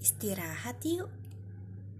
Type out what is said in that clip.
Istirahat yuk.